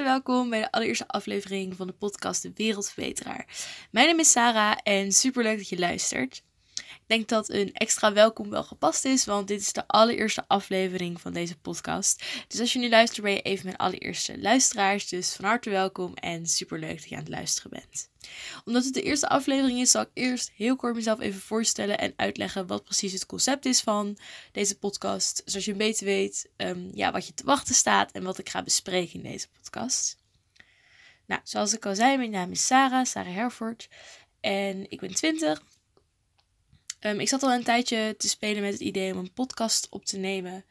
welkom bij de allereerste aflevering van de podcast De Wereldverbeteraar. Mijn naam is Sarah en superleuk dat je luistert. Denk dat een extra welkom wel gepast is, want dit is de allereerste aflevering van deze podcast. Dus als je nu luistert, ben je even mijn allereerste luisteraars. Dus van harte welkom en superleuk dat je aan het luisteren bent. Omdat het de eerste aflevering is, zal ik eerst heel kort mezelf even voorstellen en uitleggen wat precies het concept is van deze podcast. Zodat je beetje weet um, ja, wat je te wachten staat en wat ik ga bespreken in deze podcast. Nou, zoals ik al zei, mijn naam is Sarah, Sarah Herford. En ik ben 20. Um, ik zat al een tijdje te spelen met het idee om een podcast op te nemen.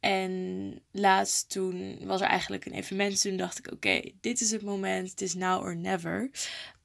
En laatst toen was er eigenlijk een evenement. Toen dacht ik, oké, dit is het moment. Het is now or never.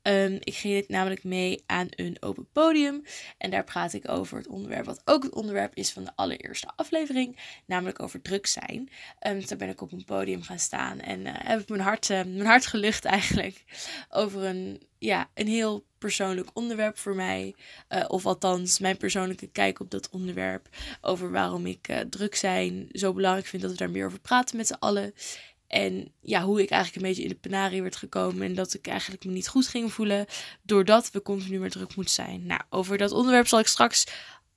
Um, ik ging namelijk mee aan een open podium. En daar praat ik over het onderwerp, wat ook het onderwerp is van de allereerste aflevering. Namelijk over druk zijn. Um, dus daar ben ik op een podium gaan staan. En uh, heb ik mijn hart, uh, mijn hart gelucht eigenlijk. Over een, ja, een heel persoonlijk onderwerp voor mij. Uh, of althans, mijn persoonlijke kijk op dat onderwerp. Over waarom ik druk zijn zo belangrijk vind dat we daar meer over praten met z'n allen. En ja, hoe ik eigenlijk een beetje in de penarie werd gekomen. En dat ik eigenlijk me niet goed ging voelen. Doordat we continu meer druk moeten zijn. Nou, over dat onderwerp zal ik straks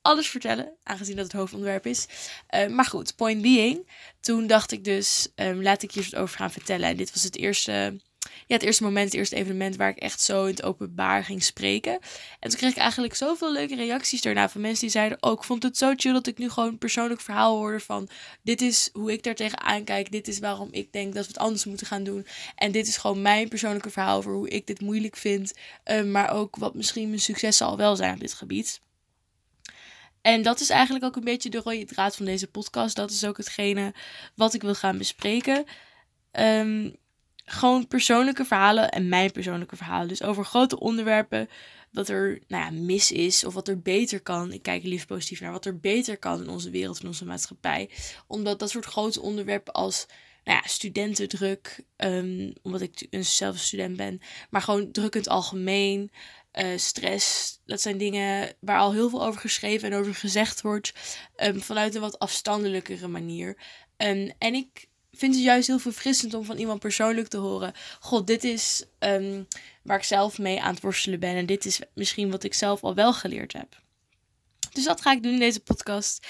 alles vertellen. Aangezien dat het hoofdonderwerp is. Uh, maar goed, point being. Toen dacht ik dus, um, laat ik hier eens over gaan vertellen. En dit was het eerste ja, het eerste moment, het eerste evenement waar ik echt zo in het openbaar ging spreken. En toen kreeg ik eigenlijk zoveel leuke reacties daarna van mensen die zeiden: Oh, ik vond het zo chill dat ik nu gewoon een persoonlijk verhaal hoorde van: Dit is hoe ik daar tegenaan kijk. Dit is waarom ik denk dat we het anders moeten gaan doen. En dit is gewoon mijn persoonlijke verhaal over hoe ik dit moeilijk vind. Uh, maar ook wat misschien mijn successen al wel zijn op dit gebied. En dat is eigenlijk ook een beetje de rode draad van deze podcast. Dat is ook hetgene wat ik wil gaan bespreken. Um, gewoon persoonlijke verhalen en mijn persoonlijke verhalen. Dus over grote onderwerpen, wat er nou ja, mis is of wat er beter kan. Ik kijk liefst positief naar wat er beter kan in onze wereld, in onze maatschappij. Omdat dat soort grote onderwerpen als nou ja, studentendruk, um, omdat ik een zelf student ben, maar gewoon druk in het algemeen, uh, stress, dat zijn dingen waar al heel veel over geschreven en over gezegd wordt, um, vanuit een wat afstandelijkere manier. Um, en ik vind het juist heel verfrissend om van iemand persoonlijk te horen. God, dit is ehm, waar ik zelf mee aan het worstelen ben. En dit is misschien wat ik zelf al wel geleerd heb. Dus dat ga ik doen in deze podcast.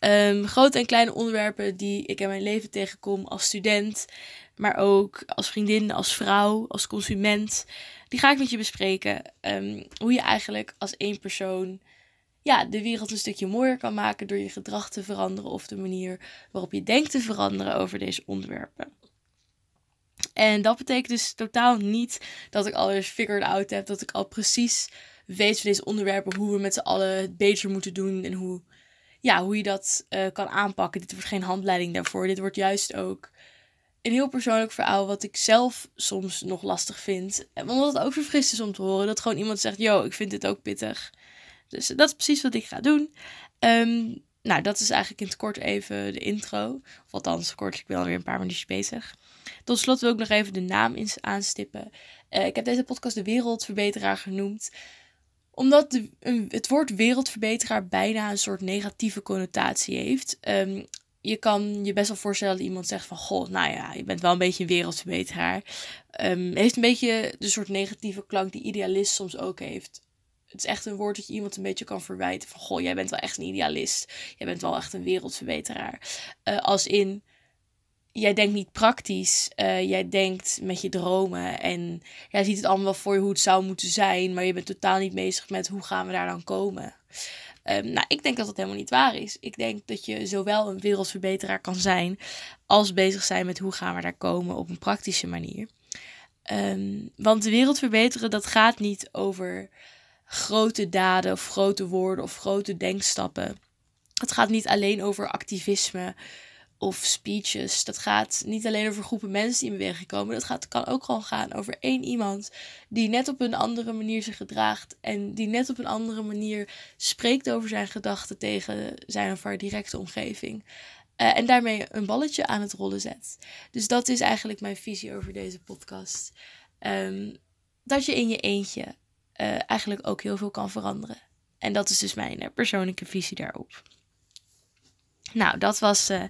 Um, grote en kleine onderwerpen die ik in mijn leven tegenkom als student. Maar ook als vriendin, als vrouw, als consument. Die ga ik met je bespreken. Um, hoe je eigenlijk als één persoon ja, de wereld een stukje mooier kan maken door je gedrag te veranderen of de manier waarop je denkt te veranderen over deze onderwerpen. En dat betekent dus totaal niet dat ik alles figured out heb, dat ik al precies weet van deze onderwerpen, hoe we met z'n allen het beter moeten doen en hoe, ja, hoe je dat uh, kan aanpakken. Dit wordt geen handleiding daarvoor. Dit wordt juist ook een heel persoonlijk verhaal wat ik zelf soms nog lastig vind. Omdat het ook verfrist is om te horen dat gewoon iemand zegt, yo, ik vind dit ook pittig. Dus dat is precies wat ik ga doen. Um, nou, dat is eigenlijk in het kort even de intro. Of althans, kort, ik ben alweer een paar minuutjes bezig. Tot slot wil ik nog even de naam aanstippen. Uh, ik heb deze podcast de Wereldverbeteraar genoemd omdat de, het woord wereldverbeteraar bijna een soort negatieve connotatie heeft. Um, je kan je best wel voorstellen dat iemand zegt van... Goh, nou ja, je bent wel een beetje een wereldverbeteraar. Um, heeft een beetje de soort negatieve klank die idealist soms ook heeft het is echt een woord dat je iemand een beetje kan verwijten. Van, goh, jij bent wel echt een idealist. Jij bent wel echt een wereldverbeteraar. Uh, als in, jij denkt niet praktisch. Uh, jij denkt met je dromen. En jij ziet het allemaal wel voor je hoe het zou moeten zijn. Maar je bent totaal niet bezig met hoe gaan we daar dan komen. Um, nou, ik denk dat dat helemaal niet waar is. Ik denk dat je zowel een wereldverbeteraar kan zijn. als bezig zijn met hoe gaan we daar komen op een praktische manier. Um, want de wereld verbeteren, dat gaat niet over grote daden of grote woorden of grote denkstappen. Het gaat niet alleen over activisme of speeches. Dat gaat niet alleen over groepen mensen die in beweging komen. Dat gaat, kan ook gewoon gaan over één iemand die net op een andere manier zich gedraagt. En die net op een andere manier spreekt over zijn gedachten tegen zijn of haar directe omgeving. Uh, en daarmee een balletje aan het rollen zet. Dus dat is eigenlijk mijn visie over deze podcast. Um, dat je in je eentje uh, eigenlijk ook heel veel kan veranderen. En dat is dus mijn uh, persoonlijke visie daarop. Nou, dat was uh,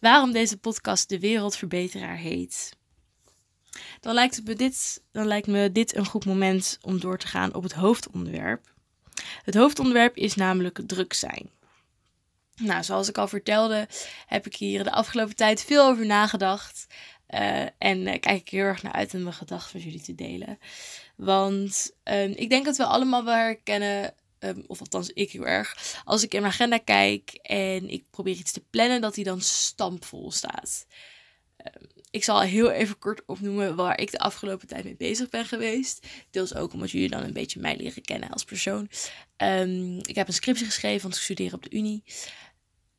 waarom deze podcast De Wereldverbeteraar heet. dan lijkt, het me dit, dan lijkt me dit een goed moment om door te gaan op het hoofdonderwerp. Het hoofdonderwerp is namelijk druk zijn. Nou, zoals ik al vertelde, heb ik hier de afgelopen tijd veel over nagedacht. En kijk ik heel erg naar uit om mijn gedachten met jullie te delen. Want um, ik denk dat we allemaal wel herkennen, um, of althans ik heel erg, als ik in mijn agenda kijk en ik probeer iets te plannen, dat die dan stampvol staat. Um, ik zal heel even kort opnoemen waar ik de afgelopen tijd mee bezig ben geweest. Deels ook omdat jullie dan een beetje mij leren kennen als persoon. ik heb een scriptie geschreven, want ik studeer op de Unie.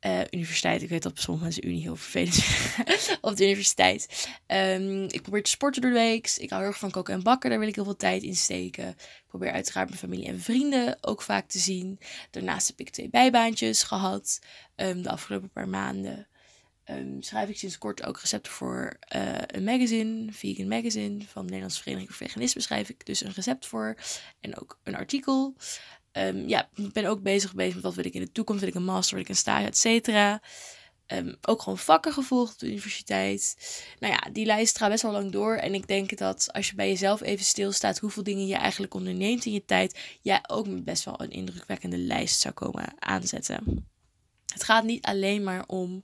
Uh, universiteit. Ik weet dat sommige mensen Unie heel vervelend vinden. op de universiteit. Um, ik probeer te sporten door de week. Ik hou heel erg van koken en bakken. Daar wil ik heel veel tijd in steken. Ik probeer uiteraard mijn familie en vrienden ook vaak te zien. Daarnaast heb ik twee bijbaantjes gehad. Um, de afgelopen paar maanden. Um, schrijf ik sinds kort ook recepten voor uh, een magazine, Vegan Magazine, van de Nederlandse Vereniging voor Veganisme schrijf ik dus een recept voor. En ook een artikel. Um, ja, ik ben ook bezig geweest met wat wil ik in de toekomst. Wil ik een master, wil ik een stage, et cetera. Um, ook gewoon vakken gevolgd op de universiteit. Nou ja, die lijst gaat best wel lang door. En ik denk dat als je bij jezelf even stilstaat hoeveel dingen je eigenlijk onderneemt in je tijd, jij ook met best wel een indrukwekkende lijst zou komen aanzetten. Het gaat niet alleen maar om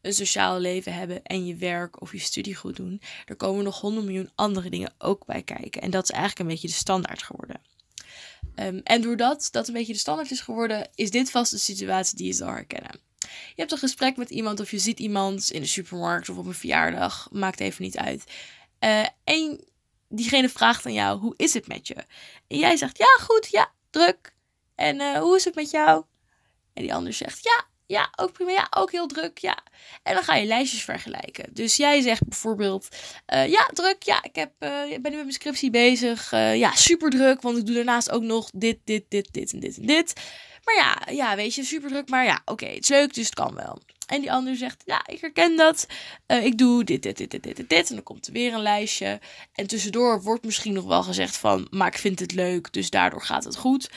een sociaal leven hebben en je werk of je studie goed doen. Er komen nog honderd miljoen andere dingen ook bij kijken. En dat is eigenlijk een beetje de standaard geworden. Um, en doordat dat een beetje de standaard is geworden, is dit vast een situatie die je zal herkennen. Je hebt een gesprek met iemand of je ziet iemand in de supermarkt of op een verjaardag, maakt even niet uit. Uh, en diegene vraagt aan jou, hoe is het met je? En jij zegt, ja goed, ja, druk. En uh, hoe is het met jou? En die ander zegt, ja, ja, ook prima. Ja, ook heel druk. Ja. En dan ga je lijstjes vergelijken. Dus jij zegt bijvoorbeeld: uh, Ja, druk. Ja, ik heb, uh, ben nu met mijn scriptie bezig. Uh, ja, super druk. Want ik doe daarnaast ook nog dit, dit, dit, dit en dit en dit. Maar ja, ja weet je, super druk. Maar ja, oké, het is leuk, dus het kan wel. En die ander zegt: Ja, ik herken dat. ik doe dit, dit, dit, dit, dit, dit. En dan komt er weer een lijstje. En tussendoor wordt misschien nog wel gezegd: van, Maar ik vind het leuk, dus daardoor gaat het goed.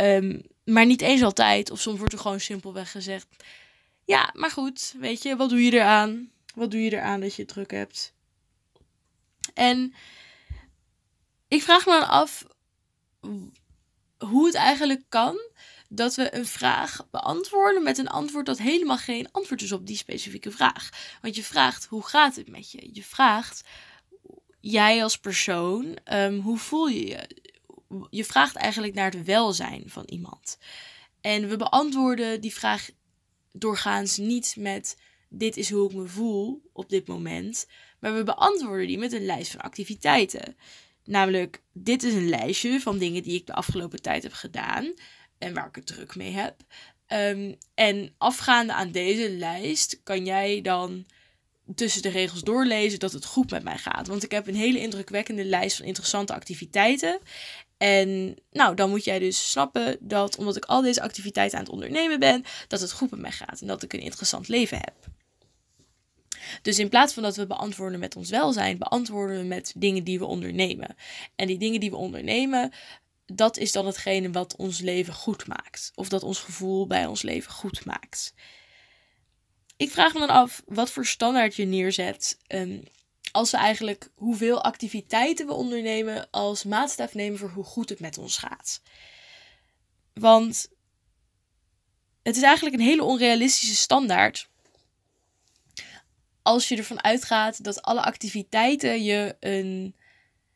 Um, maar niet eens altijd. Of soms wordt er gewoon simpelweg gezegd: Ja, maar goed, weet je, wat doe je eraan? Wat doe je eraan dat je druk hebt? En ik vraag me dan af hoe het eigenlijk kan dat we een vraag beantwoorden met een antwoord dat helemaal geen antwoord is op die specifieke vraag. Want je vraagt: hoe gaat het met je? Je vraagt jij als persoon, um, hoe voel je je? Je vraagt eigenlijk naar het welzijn van iemand. En we beantwoorden die vraag doorgaans niet met dit is hoe ik me voel op dit moment, maar we beantwoorden die met een lijst van activiteiten. Namelijk, dit is een lijstje van dingen die ik de afgelopen tijd heb gedaan en waar ik het druk mee heb. Um, en afgaande aan deze lijst kan jij dan tussen de regels doorlezen dat het goed met mij gaat. Want ik heb een hele indrukwekkende lijst van interessante activiteiten. En nou, dan moet jij dus snappen dat omdat ik al deze activiteiten aan het ondernemen ben, dat het goed met mij gaat en dat ik een interessant leven heb. Dus in plaats van dat we beantwoorden met ons welzijn, beantwoorden we met dingen die we ondernemen. En die dingen die we ondernemen, dat is dan hetgene wat ons leven goed maakt. Of dat ons gevoel bij ons leven goed maakt. Ik vraag me dan af wat voor standaard je neerzet. Um, als we eigenlijk hoeveel activiteiten we ondernemen als maatstaf nemen voor hoe goed het met ons gaat. Want het is eigenlijk een hele onrealistische standaard. Als je ervan uitgaat dat alle activiteiten je een,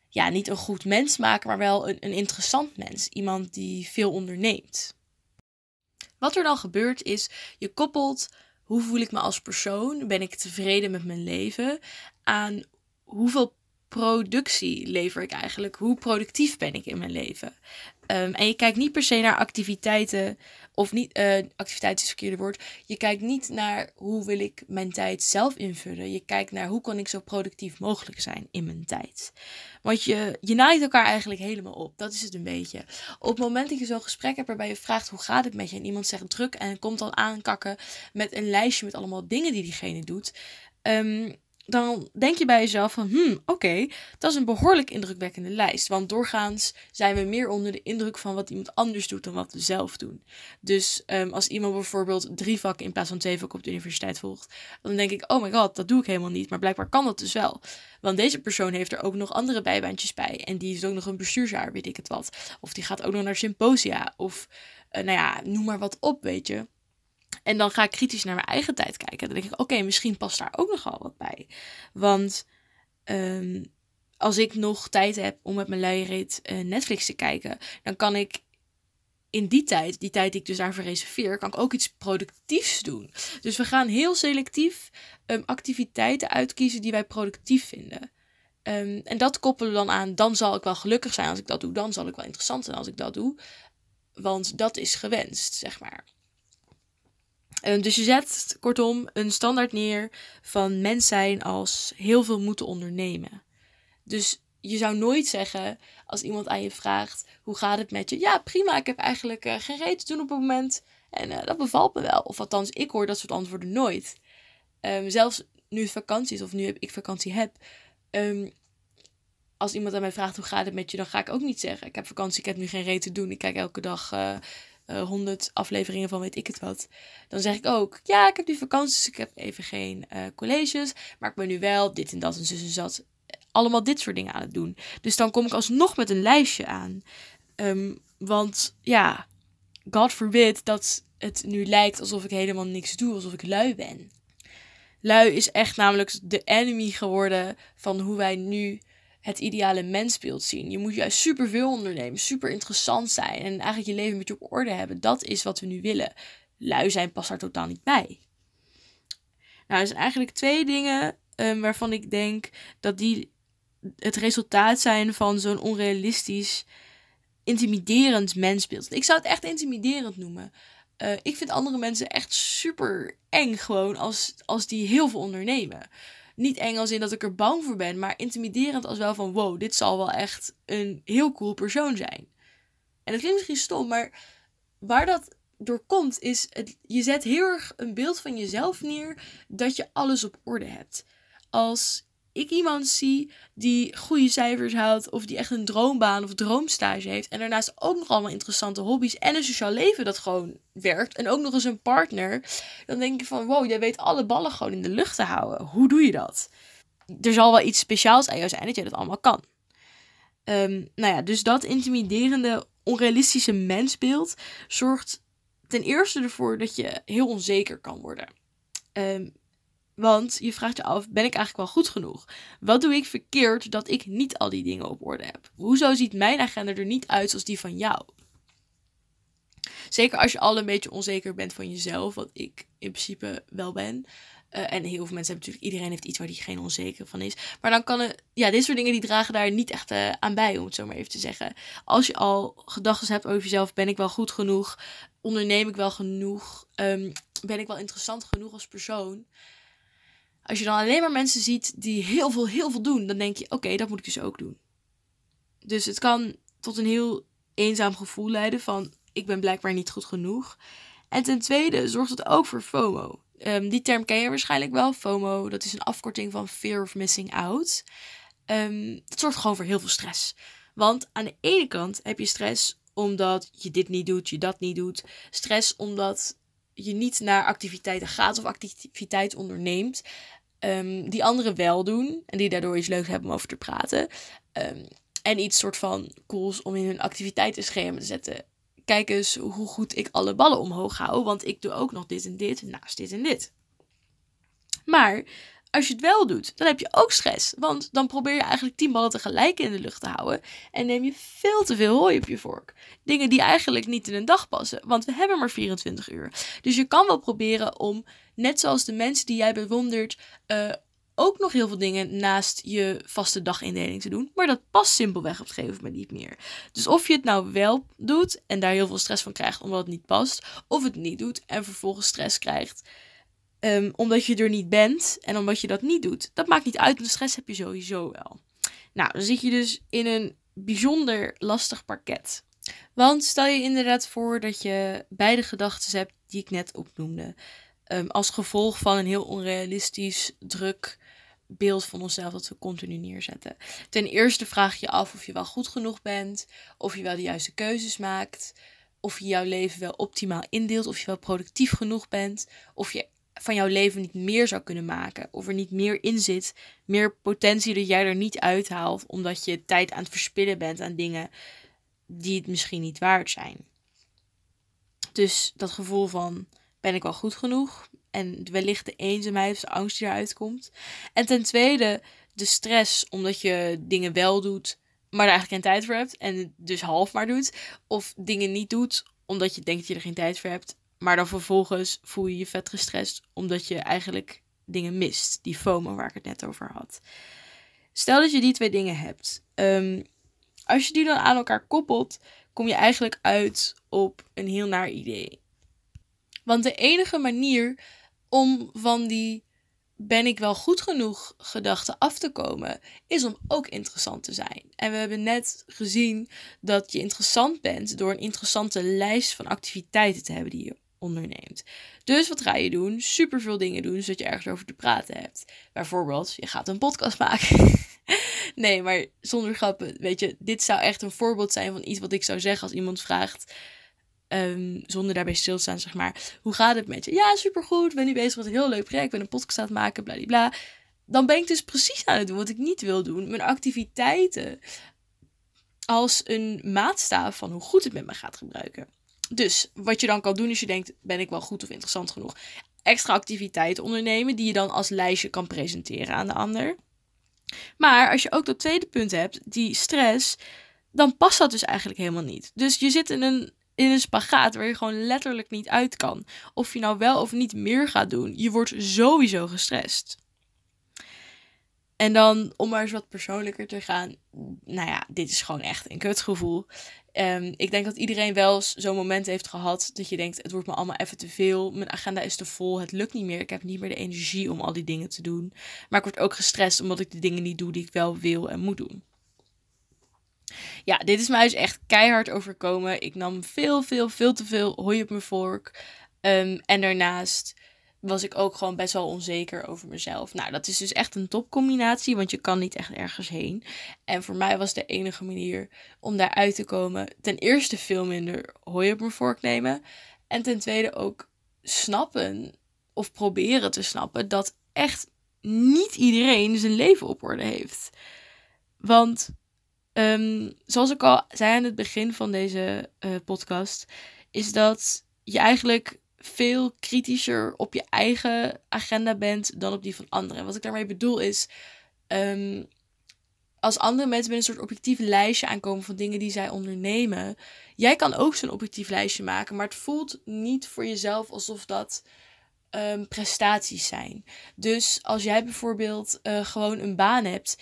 ja, niet een goed mens maken, maar wel een, een interessant mens. Iemand die veel onderneemt. Wat er dan gebeurt is, je koppelt hoe voel ik me als persoon? Ben ik tevreden met mijn leven? Aan hoeveel productie lever ik eigenlijk? Hoe productief ben ik in mijn leven? Um, en je kijkt niet per se naar activiteiten, of niet, uh, activiteit is het verkeerde woord. Je kijkt niet naar hoe wil ik mijn tijd zelf invullen. Je kijkt naar hoe kan ik zo productief mogelijk zijn in mijn tijd. Want je, je naait elkaar eigenlijk helemaal op. Dat is het een beetje. Op het moment dat je zo'n gesprek hebt waarbij je vraagt hoe gaat het met je. En iemand zegt druk en komt dan aankakken met een lijstje met allemaal dingen die diegene doet. Um, dan denk je bij jezelf van, hmm, oké, dat is een behoorlijk indrukwekkende lijst. Want doorgaans zijn we meer onder de indruk van wat iemand anders doet dan wat we zelf doen. Dus um, als iemand bijvoorbeeld drie vakken in plaats van twee vakken op de universiteit volgt, dan denk ik, oh my god, dat doe ik helemaal niet. Maar blijkbaar kan dat dus wel. Want deze persoon heeft er ook nog andere bijbaantjes bij. En die is ook nog een bestuursjaar, weet ik het wat. Of die gaat ook nog naar symposia. Of, uh, nou ja, noem maar wat op, weet je. En dan ga ik kritisch naar mijn eigen tijd kijken. Dan denk ik, oké, misschien past daar ook nogal wat bij. Want um, als ik nog tijd heb om met mijn luie uh, Netflix te kijken, dan kan ik in die tijd, die tijd die ik dus daarvoor reserveer, kan ik ook iets productiefs doen. Dus we gaan heel selectief um, activiteiten uitkiezen die wij productief vinden. Um, en dat koppelen we dan aan, dan zal ik wel gelukkig zijn als ik dat doe. Dan zal ik wel interessant zijn als ik dat doe. Want dat is gewenst, zeg maar. Ehm, dus je zet kortom een standaard neer van mens zijn als heel veel moeten ondernemen. Dus je zou nooit zeggen als iemand aan je vraagt: hoe gaat het met je? Ja, prima, ik heb eigenlijk uh, geen reet te doen op het moment. En uh, dat bevalt me wel. Of althans, ik hoor dat soort antwoorden nooit. Um, zelfs nu het vakantie is of nu ik vakantie heb. Um, als iemand aan mij vraagt hoe gaat het met je, dan ga ik ook niet zeggen: ik heb vakantie, ik heb nu geen reet te doen. Ik kijk elke dag. Uh, uh, 100 afleveringen van weet ik het wat. Dan zeg ik ook, ja, ik heb nu vakanties, ik heb even geen uh, colleges. Maar ik ben nu wel dit en dat en zus en zat. Allemaal dit soort dingen aan het doen. Dus dan kom ik alsnog met een lijstje aan. Um, want ja, God forbid dat het nu lijkt alsof ik helemaal niks doe, alsof ik lui ben. Lui is echt namelijk de enemy geworden van hoe wij nu het ideale mensbeeld zien. Je moet juist superveel ondernemen, super interessant zijn en eigenlijk je leven met je op orde hebben. Dat is wat we nu willen. Lui zijn past daar totaal niet bij. Nou, er zijn eigenlijk twee dingen um, waarvan ik denk dat die het resultaat zijn van zo'n onrealistisch, intimiderend mensbeeld. Ik zou het echt intimiderend noemen. Uh, ik vind andere mensen echt super eng gewoon als, als die heel veel ondernemen niet eng als in dat ik er bang voor ben, maar intimiderend als wel van wow, dit zal wel echt een heel cool persoon zijn. En dat klinkt misschien stom, maar waar dat door komt is, het, je zet heel erg een beeld van jezelf neer dat je alles op orde hebt. Als ik iemand zie die goede cijfers haalt of die echt een droombaan of droomstage heeft en daarnaast ook nog allemaal interessante hobby's en een sociaal leven dat gewoon werkt en ook nog eens een partner, dan denk ik van wow, jij weet alle ballen gewoon in de lucht te houden. Hoe doe je dat? Er zal wel iets speciaals aan jou zijn dat je dat allemaal kan. Um, nou ja, dus dat intimiderende, onrealistische mensbeeld zorgt ten eerste ervoor dat je heel onzeker kan worden. Um, want je vraagt je af, ben ik eigenlijk wel goed genoeg? Wat doe ik verkeerd dat ik niet al die dingen op orde heb? Hoezo ziet mijn agenda er niet uit zoals die van jou? Zeker als je al een beetje onzeker bent van jezelf, wat ik in principe wel ben. Uh, en heel veel mensen hebben natuurlijk, iedereen heeft iets waar die geen onzeker van is. Maar dan kan het, ja, dit soort dingen die dragen daar niet echt uh, aan bij, om het zo maar even te zeggen. Als je al gedachten hebt over jezelf, ben ik wel goed genoeg? Onderneem ik wel genoeg? Um, ben ik wel interessant genoeg als persoon? Als je dan alleen maar mensen ziet die heel veel, heel veel doen, dan denk je: oké, dat moet ik dus ook doen. Dus het kan tot een heel eenzaam gevoel leiden van: ik ben blijkbaar niet goed genoeg. En ten tweede zorgt het ook voor FOMO. Um, die term ken je waarschijnlijk wel. FOMO, dat is een afkorting van Fear of Missing Out. Um, dat zorgt gewoon voor heel veel stress. Want aan de ene kant heb je stress omdat je dit niet doet, je dat niet doet. Stress omdat je niet naar activiteiten gaat of activiteit onderneemt. Um, die anderen wel doen. En die daardoor iets leuks hebben om over te praten. Um, en iets soort van cools om in hun activiteitenschema te zetten. Kijk eens hoe goed ik alle ballen omhoog hou. Want ik doe ook nog dit en dit naast dit en dit. Maar als je het wel doet, dan heb je ook stress. Want dan probeer je eigenlijk tien ballen tegelijk in de lucht te houden. En neem je veel te veel hooi op je vork. Dingen die eigenlijk niet in een dag passen. Want we hebben maar 24 uur. Dus je kan wel proberen om, net zoals de mensen die jij bewondert, uh, ook nog heel veel dingen naast je vaste dagindeling te doen. Maar dat past simpelweg op een gegeven moment niet meer. Dus of je het nou wel doet en daar heel veel stress van krijgt omdat het niet past. Of het niet doet en vervolgens stress krijgt Um, omdat je er niet bent en omdat je dat niet doet. Dat maakt niet uit, de stress heb je sowieso wel. Nou, dan zit je dus in een bijzonder lastig pakket. Want stel je inderdaad voor dat je beide gedachten hebt die ik net opnoemde. Um, als gevolg van een heel onrealistisch, druk, beeld van onszelf dat we continu neerzetten. Ten eerste vraag je af of je wel goed genoeg bent, of je wel de juiste keuzes maakt, of je jouw leven wel optimaal indeelt, of je wel productief genoeg bent, of je van jouw leven niet meer zou kunnen maken, of er niet meer in zit, meer potentie dat jij er niet uithaalt, omdat je tijd aan het verspillen bent aan dingen die het misschien niet waard zijn. Dus dat gevoel van ben ik wel goed genoeg? En wellicht de eenzaamheid of de angst die eruit komt. En ten tweede de stress omdat je dingen wel doet, maar er eigenlijk geen tijd voor hebt. En dus half maar doet. Of dingen niet doet omdat je denkt dat je er geen tijd voor hebt. Maar dan vervolgens voel je je vet gestrest omdat je eigenlijk dingen mist. Die FOMO waar ik het net over had. Stel dat je die twee dingen hebt. Um, als je die dan aan elkaar koppelt, kom je eigenlijk uit op een heel naar idee. Want de enige manier om van die ben ik wel goed genoeg gedachten af te komen, is om ook interessant te zijn. En we hebben net gezien dat je interessant bent door een interessante lijst van activiteiten te hebben die je onderneemt. Dus wat ga je doen? Superveel dingen doen zodat je ergens over te praten hebt. Bijvoorbeeld, je gaat een podcast maken. nee, maar zonder grappen. Weet je, dit zou echt een voorbeeld zijn van iets wat ik zou zeggen als iemand vraagt. Um, zonder daarbij stil te staan, zeg maar. Hoe gaat het met je? Ja, supergoed. Ben nu bezig met een heel leuk project. Ben een podcast aan het maken, bla. Dan ben ik dus precies aan het doen wat ik niet wil doen. Mijn activiteiten als een maatstaaf van hoe goed het met me gaat gebruiken. Dus wat je dan kan doen is je denkt, ben ik wel goed of interessant genoeg? Extra activiteiten ondernemen die je dan als lijstje kan presenteren aan de ander. Maar als je ook dat tweede punt hebt, die stress, dan past dat dus eigenlijk helemaal niet. Dus je zit in een, in een spagaat waar je gewoon letterlijk niet uit kan. Of je nou wel of niet meer gaat doen, je wordt sowieso gestrest. En dan, om maar eens wat persoonlijker te gaan. Nou ja, dit is gewoon echt een kutgevoel. Um, ik denk dat iedereen wel zo'n moment heeft gehad dat je denkt: het wordt me allemaal even te veel. Mijn agenda is te vol. Het lukt niet meer. Ik heb niet meer de energie om al die dingen te doen. Maar ik word ook gestrest omdat ik de dingen niet doe die ik wel wil en moet doen. Ja, dit is mij dus echt keihard overkomen. Ik nam veel, veel, veel te veel hooi op mijn vork. Um, en daarnaast was ik ook gewoon best wel onzeker over mezelf. Nou, dat is dus echt een topcombinatie, want je kan niet echt ergens heen. En voor mij was de enige manier om daaruit te komen, ten eerste veel minder hooi op mijn vork nemen. En ten tweede ook snappen of proberen te snappen dat echt niet iedereen zijn leven op orde heeft. Want um, zoals ik al zei aan het begin van deze uh, podcast, is dat je eigenlijk veel kritischer op je eigen agenda bent dan op die van anderen. Wat ik daarmee bedoel is, ehm, als andere mensen met een soort objectief lijstje aankomen van dingen die zij ondernemen, jij kan ook zo'n objectief lijstje maken, maar het voelt niet voor jezelf alsof dat ehm, prestaties zijn. Dus als jij bijvoorbeeld uh, gewoon een baan hebt.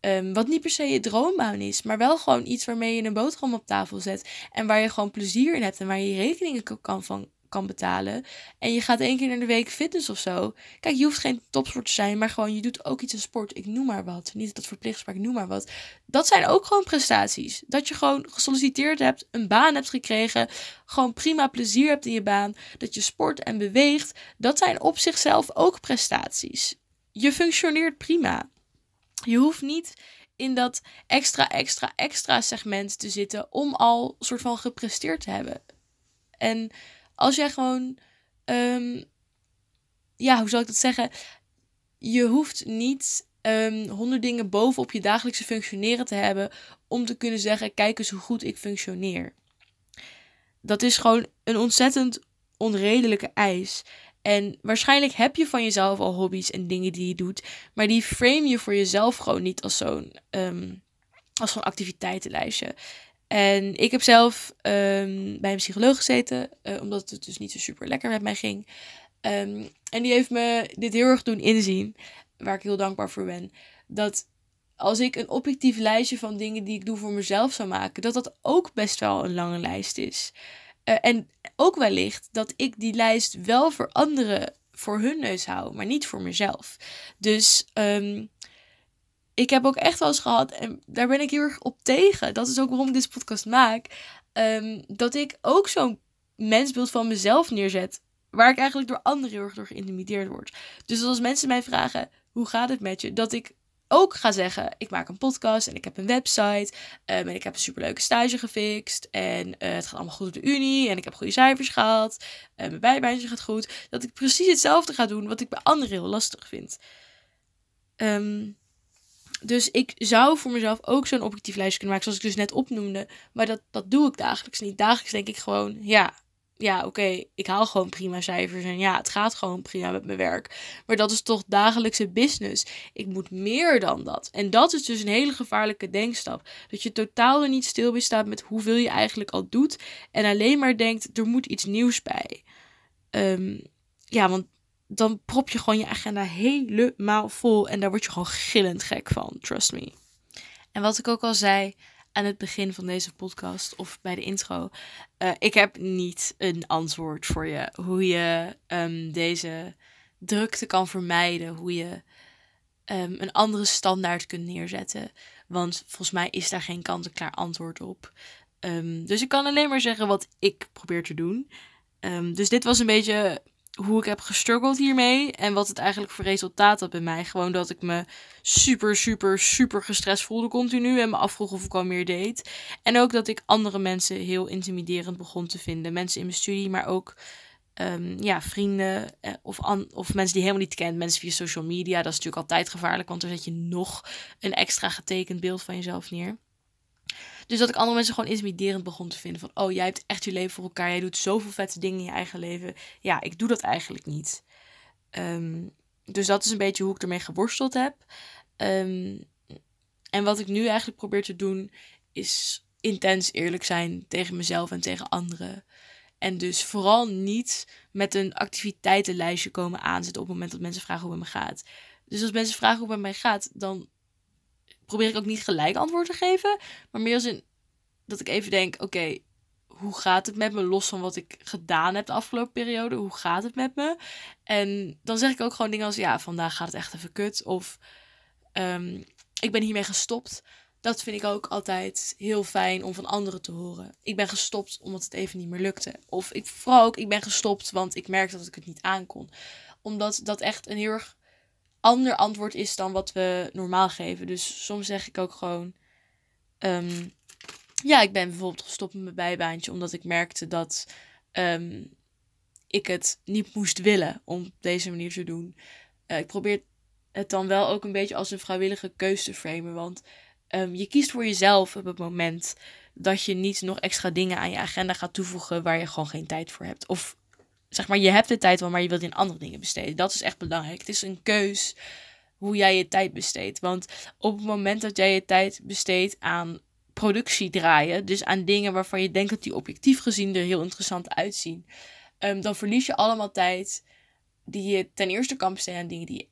Um, wat niet per se je droombaan is, maar wel gewoon iets waarmee je een boterham op tafel zet. En waar je gewoon plezier in hebt en waar je rekeningen kan van kan betalen. En je gaat één keer in de week fitness of zo. Kijk, je hoeft geen topsport te zijn, maar gewoon je doet ook iets aan sport. Ik noem maar wat. Niet dat verplicht is, maar ik noem maar wat. Dat zijn ook gewoon prestaties. Dat je gewoon gesolliciteerd hebt, een baan hebt gekregen, gewoon prima plezier hebt in je baan, dat je sport en beweegt. Dat zijn op zichzelf ook prestaties. Je functioneert prima. Je hoeft niet in dat extra, extra, extra segment te zitten om al soort van gepresteerd te hebben. En als jij gewoon, um, ja, hoe zal ik dat zeggen? Je hoeft niet um, honderd dingen bovenop je dagelijkse functioneren te hebben om te kunnen zeggen: kijk eens hoe goed ik functioneer. Dat is gewoon een ontzettend onredelijke eis. En waarschijnlijk heb je van jezelf al hobby's en dingen die je doet, maar die frame je voor jezelf gewoon niet als zo'n um, als zo'n activiteitenlijstje. En ik heb zelf um, bij een psycholoog gezeten, uh, omdat het dus niet zo super lekker met mij ging. Um, en die heeft me dit heel erg doen inzien, waar ik heel dankbaar voor ben. Dat als ik een objectief lijstje van dingen die ik doe voor mezelf zou maken, dat dat ook best wel een lange lijst is. Uh, en ook wellicht dat ik die lijst wel voor anderen voor hun neus hou, maar niet voor mezelf. Dus um, ik heb ook echt wel eens gehad, en daar ben ik heel erg op tegen. Dat is ook waarom ik deze podcast maak. Um, dat ik ook zo'n mensbeeld van mezelf neerzet. Waar ik eigenlijk door anderen heel erg door geïntimideerd word. Dus als mensen mij vragen: hoe gaat het met je? Dat ik ook ga zeggen, ik maak een podcast en ik heb een website um, en ik heb een superleuke stage gefixt en uh, het gaat allemaal goed op de unie en ik heb goede cijfers gehaald en mijn bijbaantje gaat goed. Dat ik precies hetzelfde ga doen wat ik bij anderen heel lastig vind. Um, dus ik zou voor mezelf ook zo'n objectief lijstje kunnen maken, zoals ik dus net opnoemde. Maar dat, dat doe ik dagelijks niet. Dagelijks denk ik gewoon, ja, ja, oké, ik haal gewoon prima cijfers en ja, het gaat gewoon prima met mijn werk. Maar dat is toch dagelijkse business. Ik moet meer dan dat. En dat is dus een hele gevaarlijke denkstap. Dat je totaal er niet stil bij staat met hoeveel je eigenlijk al doet en alleen maar denkt, er moet iets nieuws bij. Um, ja, want dan prop je gewoon je agenda helemaal vol en daar word je gewoon gillend gek van, trust me. En wat ik ook al zei, aan het begin van deze podcast of bij de intro. Uh, ik heb niet een antwoord voor je. Hoe je um, deze drukte kan vermijden. Hoe je um, een andere standaard kunt neerzetten. Want volgens mij is daar geen kant-en-klaar antwoord op. Um, dus ik kan alleen maar zeggen wat ik probeer te doen. dus dit was een beetje hoe ik heb gestruggeld hiermee en wat het eigenlijk voor resultaat had bij mij. Gewoon dat ik me super, super, super gestrest voelde continu en me afvroeg of ik al meer deed. En ook dat ik andere mensen heel intimiderend begon te vinden. Mensen in mijn studie, maar ook um, ja, vrienden eh, of, of mensen die helemaal niet kent. Mensen via social media. Dat is natuurlijk altijd gevaarlijk, want dan zet je nog een extra getekend beeld van jezelf neer. Dus dat ik andere mensen gewoon intimiderend begon te vinden. Van, oh, jij hebt echt je leven voor elkaar. Jij doet zoveel vette dingen in je eigen leven. Ja, ik doe dat eigenlijk niet. Um, dus dat is een beetje hoe ik ermee geworsteld heb. Um, en wat ik nu eigenlijk probeer te doen, is intens eerlijk zijn tegen mezelf en tegen anderen. En dus vooral niet met een activiteitenlijstje komen aanzetten op het moment dat mensen vragen hoe het met me gaat. Dus als mensen vragen hoe het met mij gaat, dan probeer ik ook niet gelijk antwoord te geven. Maar meer als in dat ik even denk: oké, hoe gaat het met me? Los van wat ik gedaan heb de afgelopen periode. Hoe gaat het met me? En dan zeg ik ook gewoon dingen als: ja, vandaag gaat het echt even kut. Of um, ik ben hiermee gestopt. Dat vind ik ook altijd heel fijn om van anderen te horen. Ik ben gestopt omdat het even niet meer lukte. Of ik, vooral ook, ik ben gestopt want ik merkte dat ik het niet aankon. Omdat dat echt een heel erg ander antwoord is dan wat we normaal geven. Dus soms zeg ik ook gewoon: um, Ja, ik ben bijvoorbeeld gestopt met mijn bijbaantje omdat ik merkte dat um, ik het niet moest willen om op deze manier te doen. Uh, ik probeer het dan wel ook een beetje als een vrijwillige keuze te framen. Want um, je kiest voor jezelf op het moment dat je niet nog extra dingen aan je agenda gaat toevoegen waar je gewoon geen tijd voor hebt. Of zeg maar, je hebt de tijd wel, maar je wilt in andere dingen besteden. Dat is echt belangrijk. Het is een keus hoe jij je tijd besteedt. Want op het moment dat jij je tijd besteedt aan productie draaien, dus aan dingen waarvan je denkt dat die objectief gezien er heel interessant uitzien, um, dan verlies je allemaal tijd die je ten eerste kan besteden aan dingen die je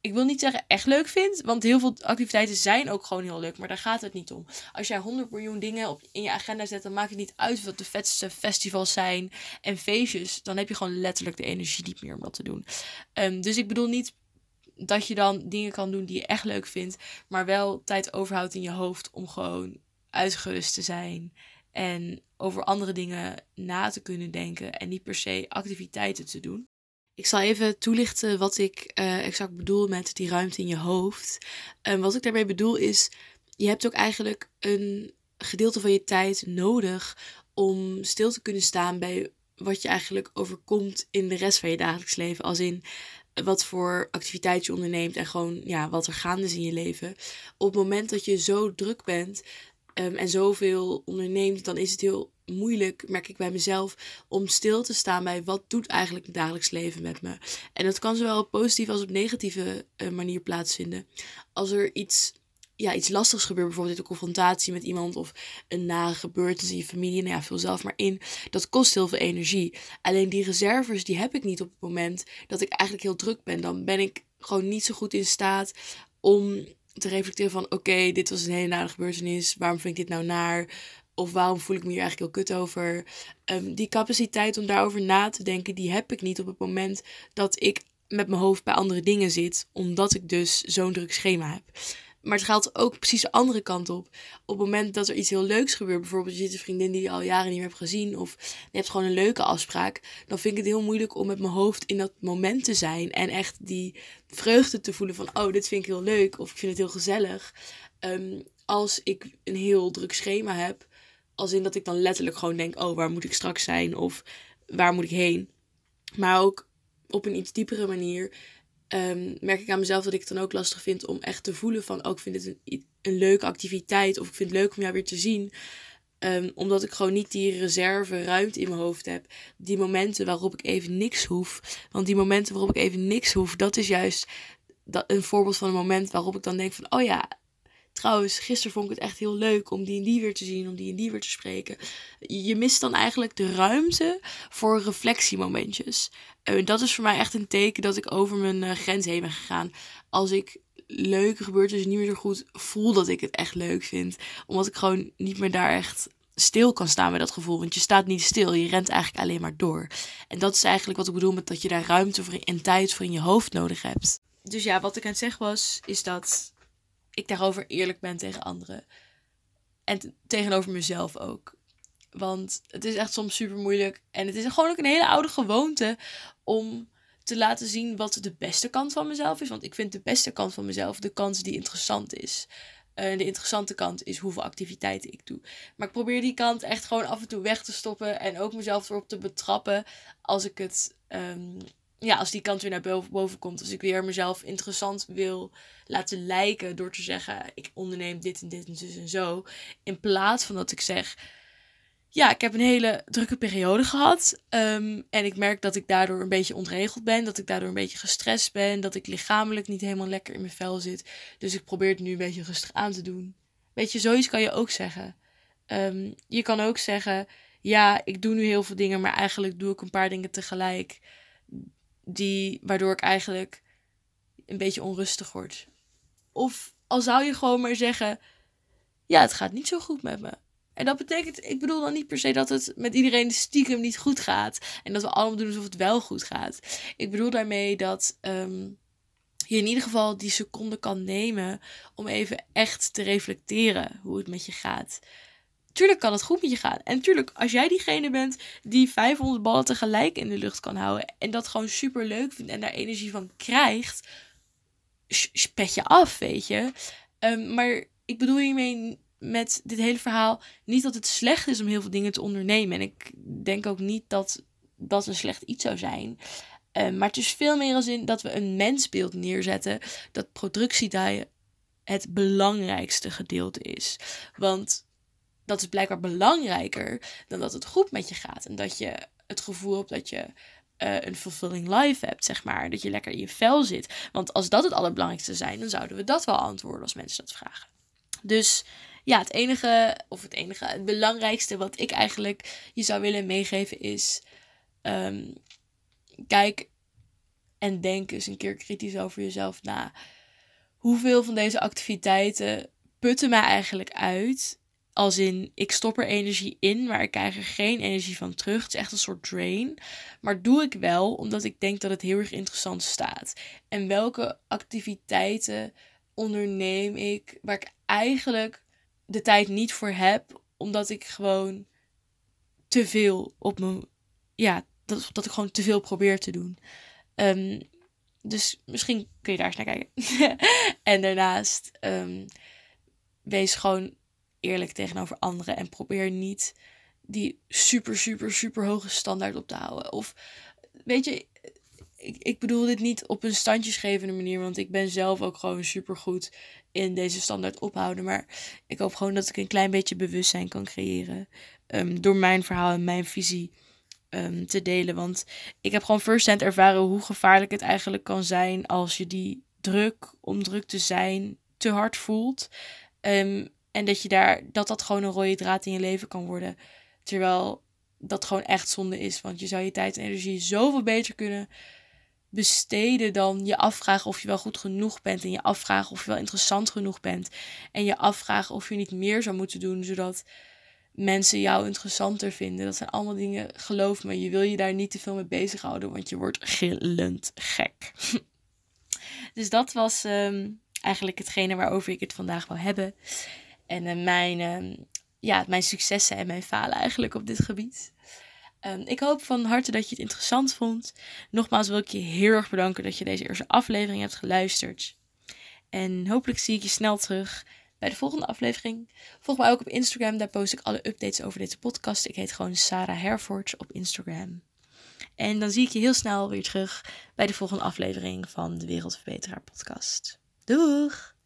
ik wil niet zeggen echt leuk vind, want heel veel activiteiten zijn ook gewoon heel leuk, maar daar gaat het niet om. Als jij 100 miljoen dingen op, in je agenda zet, dan maakt het niet uit wat de vetste festivals zijn en feestjes. Dan heb je gewoon letterlijk de energie niet meer om dat te doen. Um, dus ik bedoel niet dat je dan dingen kan doen die je echt leuk vindt, maar wel tijd overhoudt in je hoofd om gewoon uitgerust te zijn en over andere dingen na te kunnen denken en niet per se activiteiten te doen. Ik zal even toelichten wat ik uh, exact bedoel met die ruimte in je hoofd. En wat ik daarmee bedoel is, je hebt ook eigenlijk een gedeelte van je tijd nodig om stil te kunnen staan bij wat je eigenlijk overkomt in de rest van je dagelijks leven. Als in wat voor activiteit je onderneemt en gewoon ja, wat er gaande is in je leven. Op het moment dat je zo druk bent um, en zoveel onderneemt, dan is het heel moeilijk, merk ik bij mezelf, om stil te staan bij wat doet eigenlijk het dagelijks leven met me. En dat kan zowel op positieve als op negatieve uh, manier plaatsvinden. Als er iets, ja, iets lastigs gebeurt, bijvoorbeeld een confrontatie met iemand of een nare gebeurtenis in je familie, nou ja, vul zelf maar in. Dat kost heel veel energie. Alleen die reserves, die heb ik niet op het moment dat ik eigenlijk heel druk ben. Dan ben ik gewoon niet zo goed in staat om te reflecteren van oké, dit was een hele nare gebeurtenis. Waarom vind ik dit nou naar? Of waarom voel ik me hier eigenlijk heel kut over? Um, die capaciteit om daarover na te denken, die heb ik niet op het moment dat ik met mijn hoofd bij andere dingen zit. Omdat ik dus zo'n druk schema heb. maar het geldt ook precies de andere kant op. Op het moment dat er iets heel leuks gebeurt, bijvoorbeeld je ziet een vriendin die je al jaren niet meer hebt gezien, of je hebt gewoon een leuke afspraak, dan vind ik het heel moeilijk om met mijn hoofd in dat moment te zijn en echt die vreugde te voelen van, oh, dit vind ik heel leuk, of ik vind het heel gezellig. Ehm, als ik een heel druk schema heb, als in dat ik dan letterlijk gewoon denk, oh, waar moet ik straks zijn, of waar moet ik heen. Maar ook op een iets diepere manier um, merk ik aan mezelf dat ik het dan ook lastig vind om echt te voelen van, oh, ik vind het een, een leuke activiteit of ik vind het leuk om jou weer te zien. Um, omdat ik gewoon niet die reserve ruimte in mijn hoofd heb. Die momenten waarop ik even niks hoef. Want die momenten waarop ik even niks hoef, dat is juist dat, een voorbeeld van een moment waarop ik dan denk van, oh ja, Trouwens, gisteren vond ik het echt heel leuk om die en die weer te zien, om die en die weer te spreken. Je mist dan eigenlijk de ruimte voor reflectiemomentjes. En dat is voor mij echt een teken dat ik over mijn uh, grens heen ben gegaan. Als ik leuke gebeurtenissen niet meer zo goed voel dat ik het echt leuk vind. Omdat ik gewoon niet meer daar echt stil kan staan met dat gevoel. Want je staat niet stil, je rent eigenlijk alleen maar door. En dat is eigenlijk wat ik bedoel met dat je daar ruimte voor en tijd voor in je hoofd nodig hebt. Dus ja, wat ik aan het zeggen was, is dat ik daarover eerlijk ben tegen anderen. En tegenover mezelf ook. Want het is echt soms super moeilijk. En het is gewoon ook een hele oude gewoonte om te laten zien wat de beste kant van mezelf is. Want ik vind de beste kant van mezelf de kant die interessant is. Uh, de interessante kant is hoeveel activiteiten ik doe. Maar ik probeer die kant echt gewoon af en toe weg te stoppen. En ook mezelf erop te betrappen als ik het um, ja, als die kant weer naar boven, komt. Als ik weer mezelf interessant wil laten lijken door te zeggen: ik onderneem dit en dit en zus en zo. In plaats van dat ik zeg: ja, ik heb een hele drukke periode gehad. Um, en ik merk dat ik daardoor een beetje ontregeld ben. Dat ik daardoor een beetje gestrest ben. Dat ik lichamelijk niet helemaal lekker in mijn vel zit. Dus ik probeer het nu een beetje rustig aan te doen. Weet je, zoiets kan je ook zeggen. Um, je kan ook zeggen: ja, ik doe nu heel veel dingen, maar eigenlijk doe ik een paar dingen tegelijk die, waardoor ik eigenlijk een beetje onrustig word. Of al zou je gewoon maar zeggen: Ja, het gaat niet zo goed met me. En dat betekent, ik bedoel dan niet per se dat het met iedereen stiekem niet goed gaat. En dat we allemaal doen alsof het wel goed gaat. Ik bedoel daarmee dat um, je in ieder geval die seconde kan nemen om even echt te reflecteren hoe het met je gaat tuurlijk kan het goed met je gaan. En tuurlijk, als jij diegene bent die 500 ballen tegelijk in de lucht kan houden. En dat gewoon super leuk vindt en daar energie van krijgt. Spet je af, weet je. Um, maar ik bedoel hiermee met dit hele verhaal niet dat het slecht is om heel veel dingen te ondernemen. En ik denk ook niet dat dat een slecht iets zou zijn. Um, maar het is veel meer als in dat we een mensbeeld neerzetten. Dat productie het belangrijkste gedeelte is. Want dat is blijkbaar belangrijker dan dat het goed met je gaat. En dat je het gevoel hebt dat je uh, een fulfilling life hebt, zeg maar. Dat je lekker in je vel zit. Want als dat het allerbelangrijkste zijn, dan zouden we dat wel antwoorden als mensen dat vragen. Dus ja, het enige, of het enige, het belangrijkste wat ik eigenlijk je zou willen meegeven is: um, kijk en denk eens een keer kritisch over jezelf na. Hoeveel van deze activiteiten putten mij eigenlijk uit? Als in, ik stop er energie in, maar ik krijg er geen energie van terug. Het is echt een soort drain. Maar doe ik wel omdat ik denk dat het heel erg interessant staat. En welke activiteiten onderneem ik waar ik eigenlijk de tijd niet voor heb, omdat ik gewoon te veel op me. Ja, dat, dat ik gewoon te veel probeer te doen. Um, dus misschien kun je daar eens naar kijken. en daarnaast, um, wees gewoon eerlijk tegenover anderen en probeer niet die super, super, super hoge standaard op te houden. Of weet je, ik, ik bedoel dit niet op een standjesgevende manier, want ik ben zelf ook gewoon super goed in deze standaard ophouden. Maar ik hoop gewoon dat ik een klein beetje bewustzijn kan creëren um, door mijn verhaal en mijn visie. Um, te delen. Want ik heb gewoon first hand ervaren hoe gevaarlijk het eigenlijk kan zijn als je die druk om druk te zijn te hard voelt. Um, en dat je daar, dat dat gewoon een rode draad in je leven kan worden. Terwijl dat gewoon echt zonde is. Want je zou je tijd en energie zoveel beter kunnen besteden dan je afvragen of je wel goed genoeg bent. En je afvragen of je wel interessant genoeg bent. En je afvragen of je niet meer zou moeten doen, zodat mensen jou interessanter vinden. Dat zijn allemaal dingen, geloof me, je wil je daar niet te veel mee bezighouden, want je wordt gillend gek. dus dat was um, eigenlijk hetgene waarover ik het vandaag wil hebben. En uh, mijn, uh, ja, mijn successen en mijn falen eigenlijk op dit gebied. Um, ik hoop van harte dat je het interessant vond. Nogmaals wil ik je heel erg bedanken dat je deze eerste aflevering hebt geluisterd. En hopelijk zie ik je snel terug bij de volgende aflevering. Volg mij ook op Instagram, daar post ik alle updates over deze podcast. Ik heet gewoon Sarah Herford op Instagram. En dan zie ik je heel snel weer terug bij de volgende aflevering van de Wereldverbeteraar podcast. Doeg!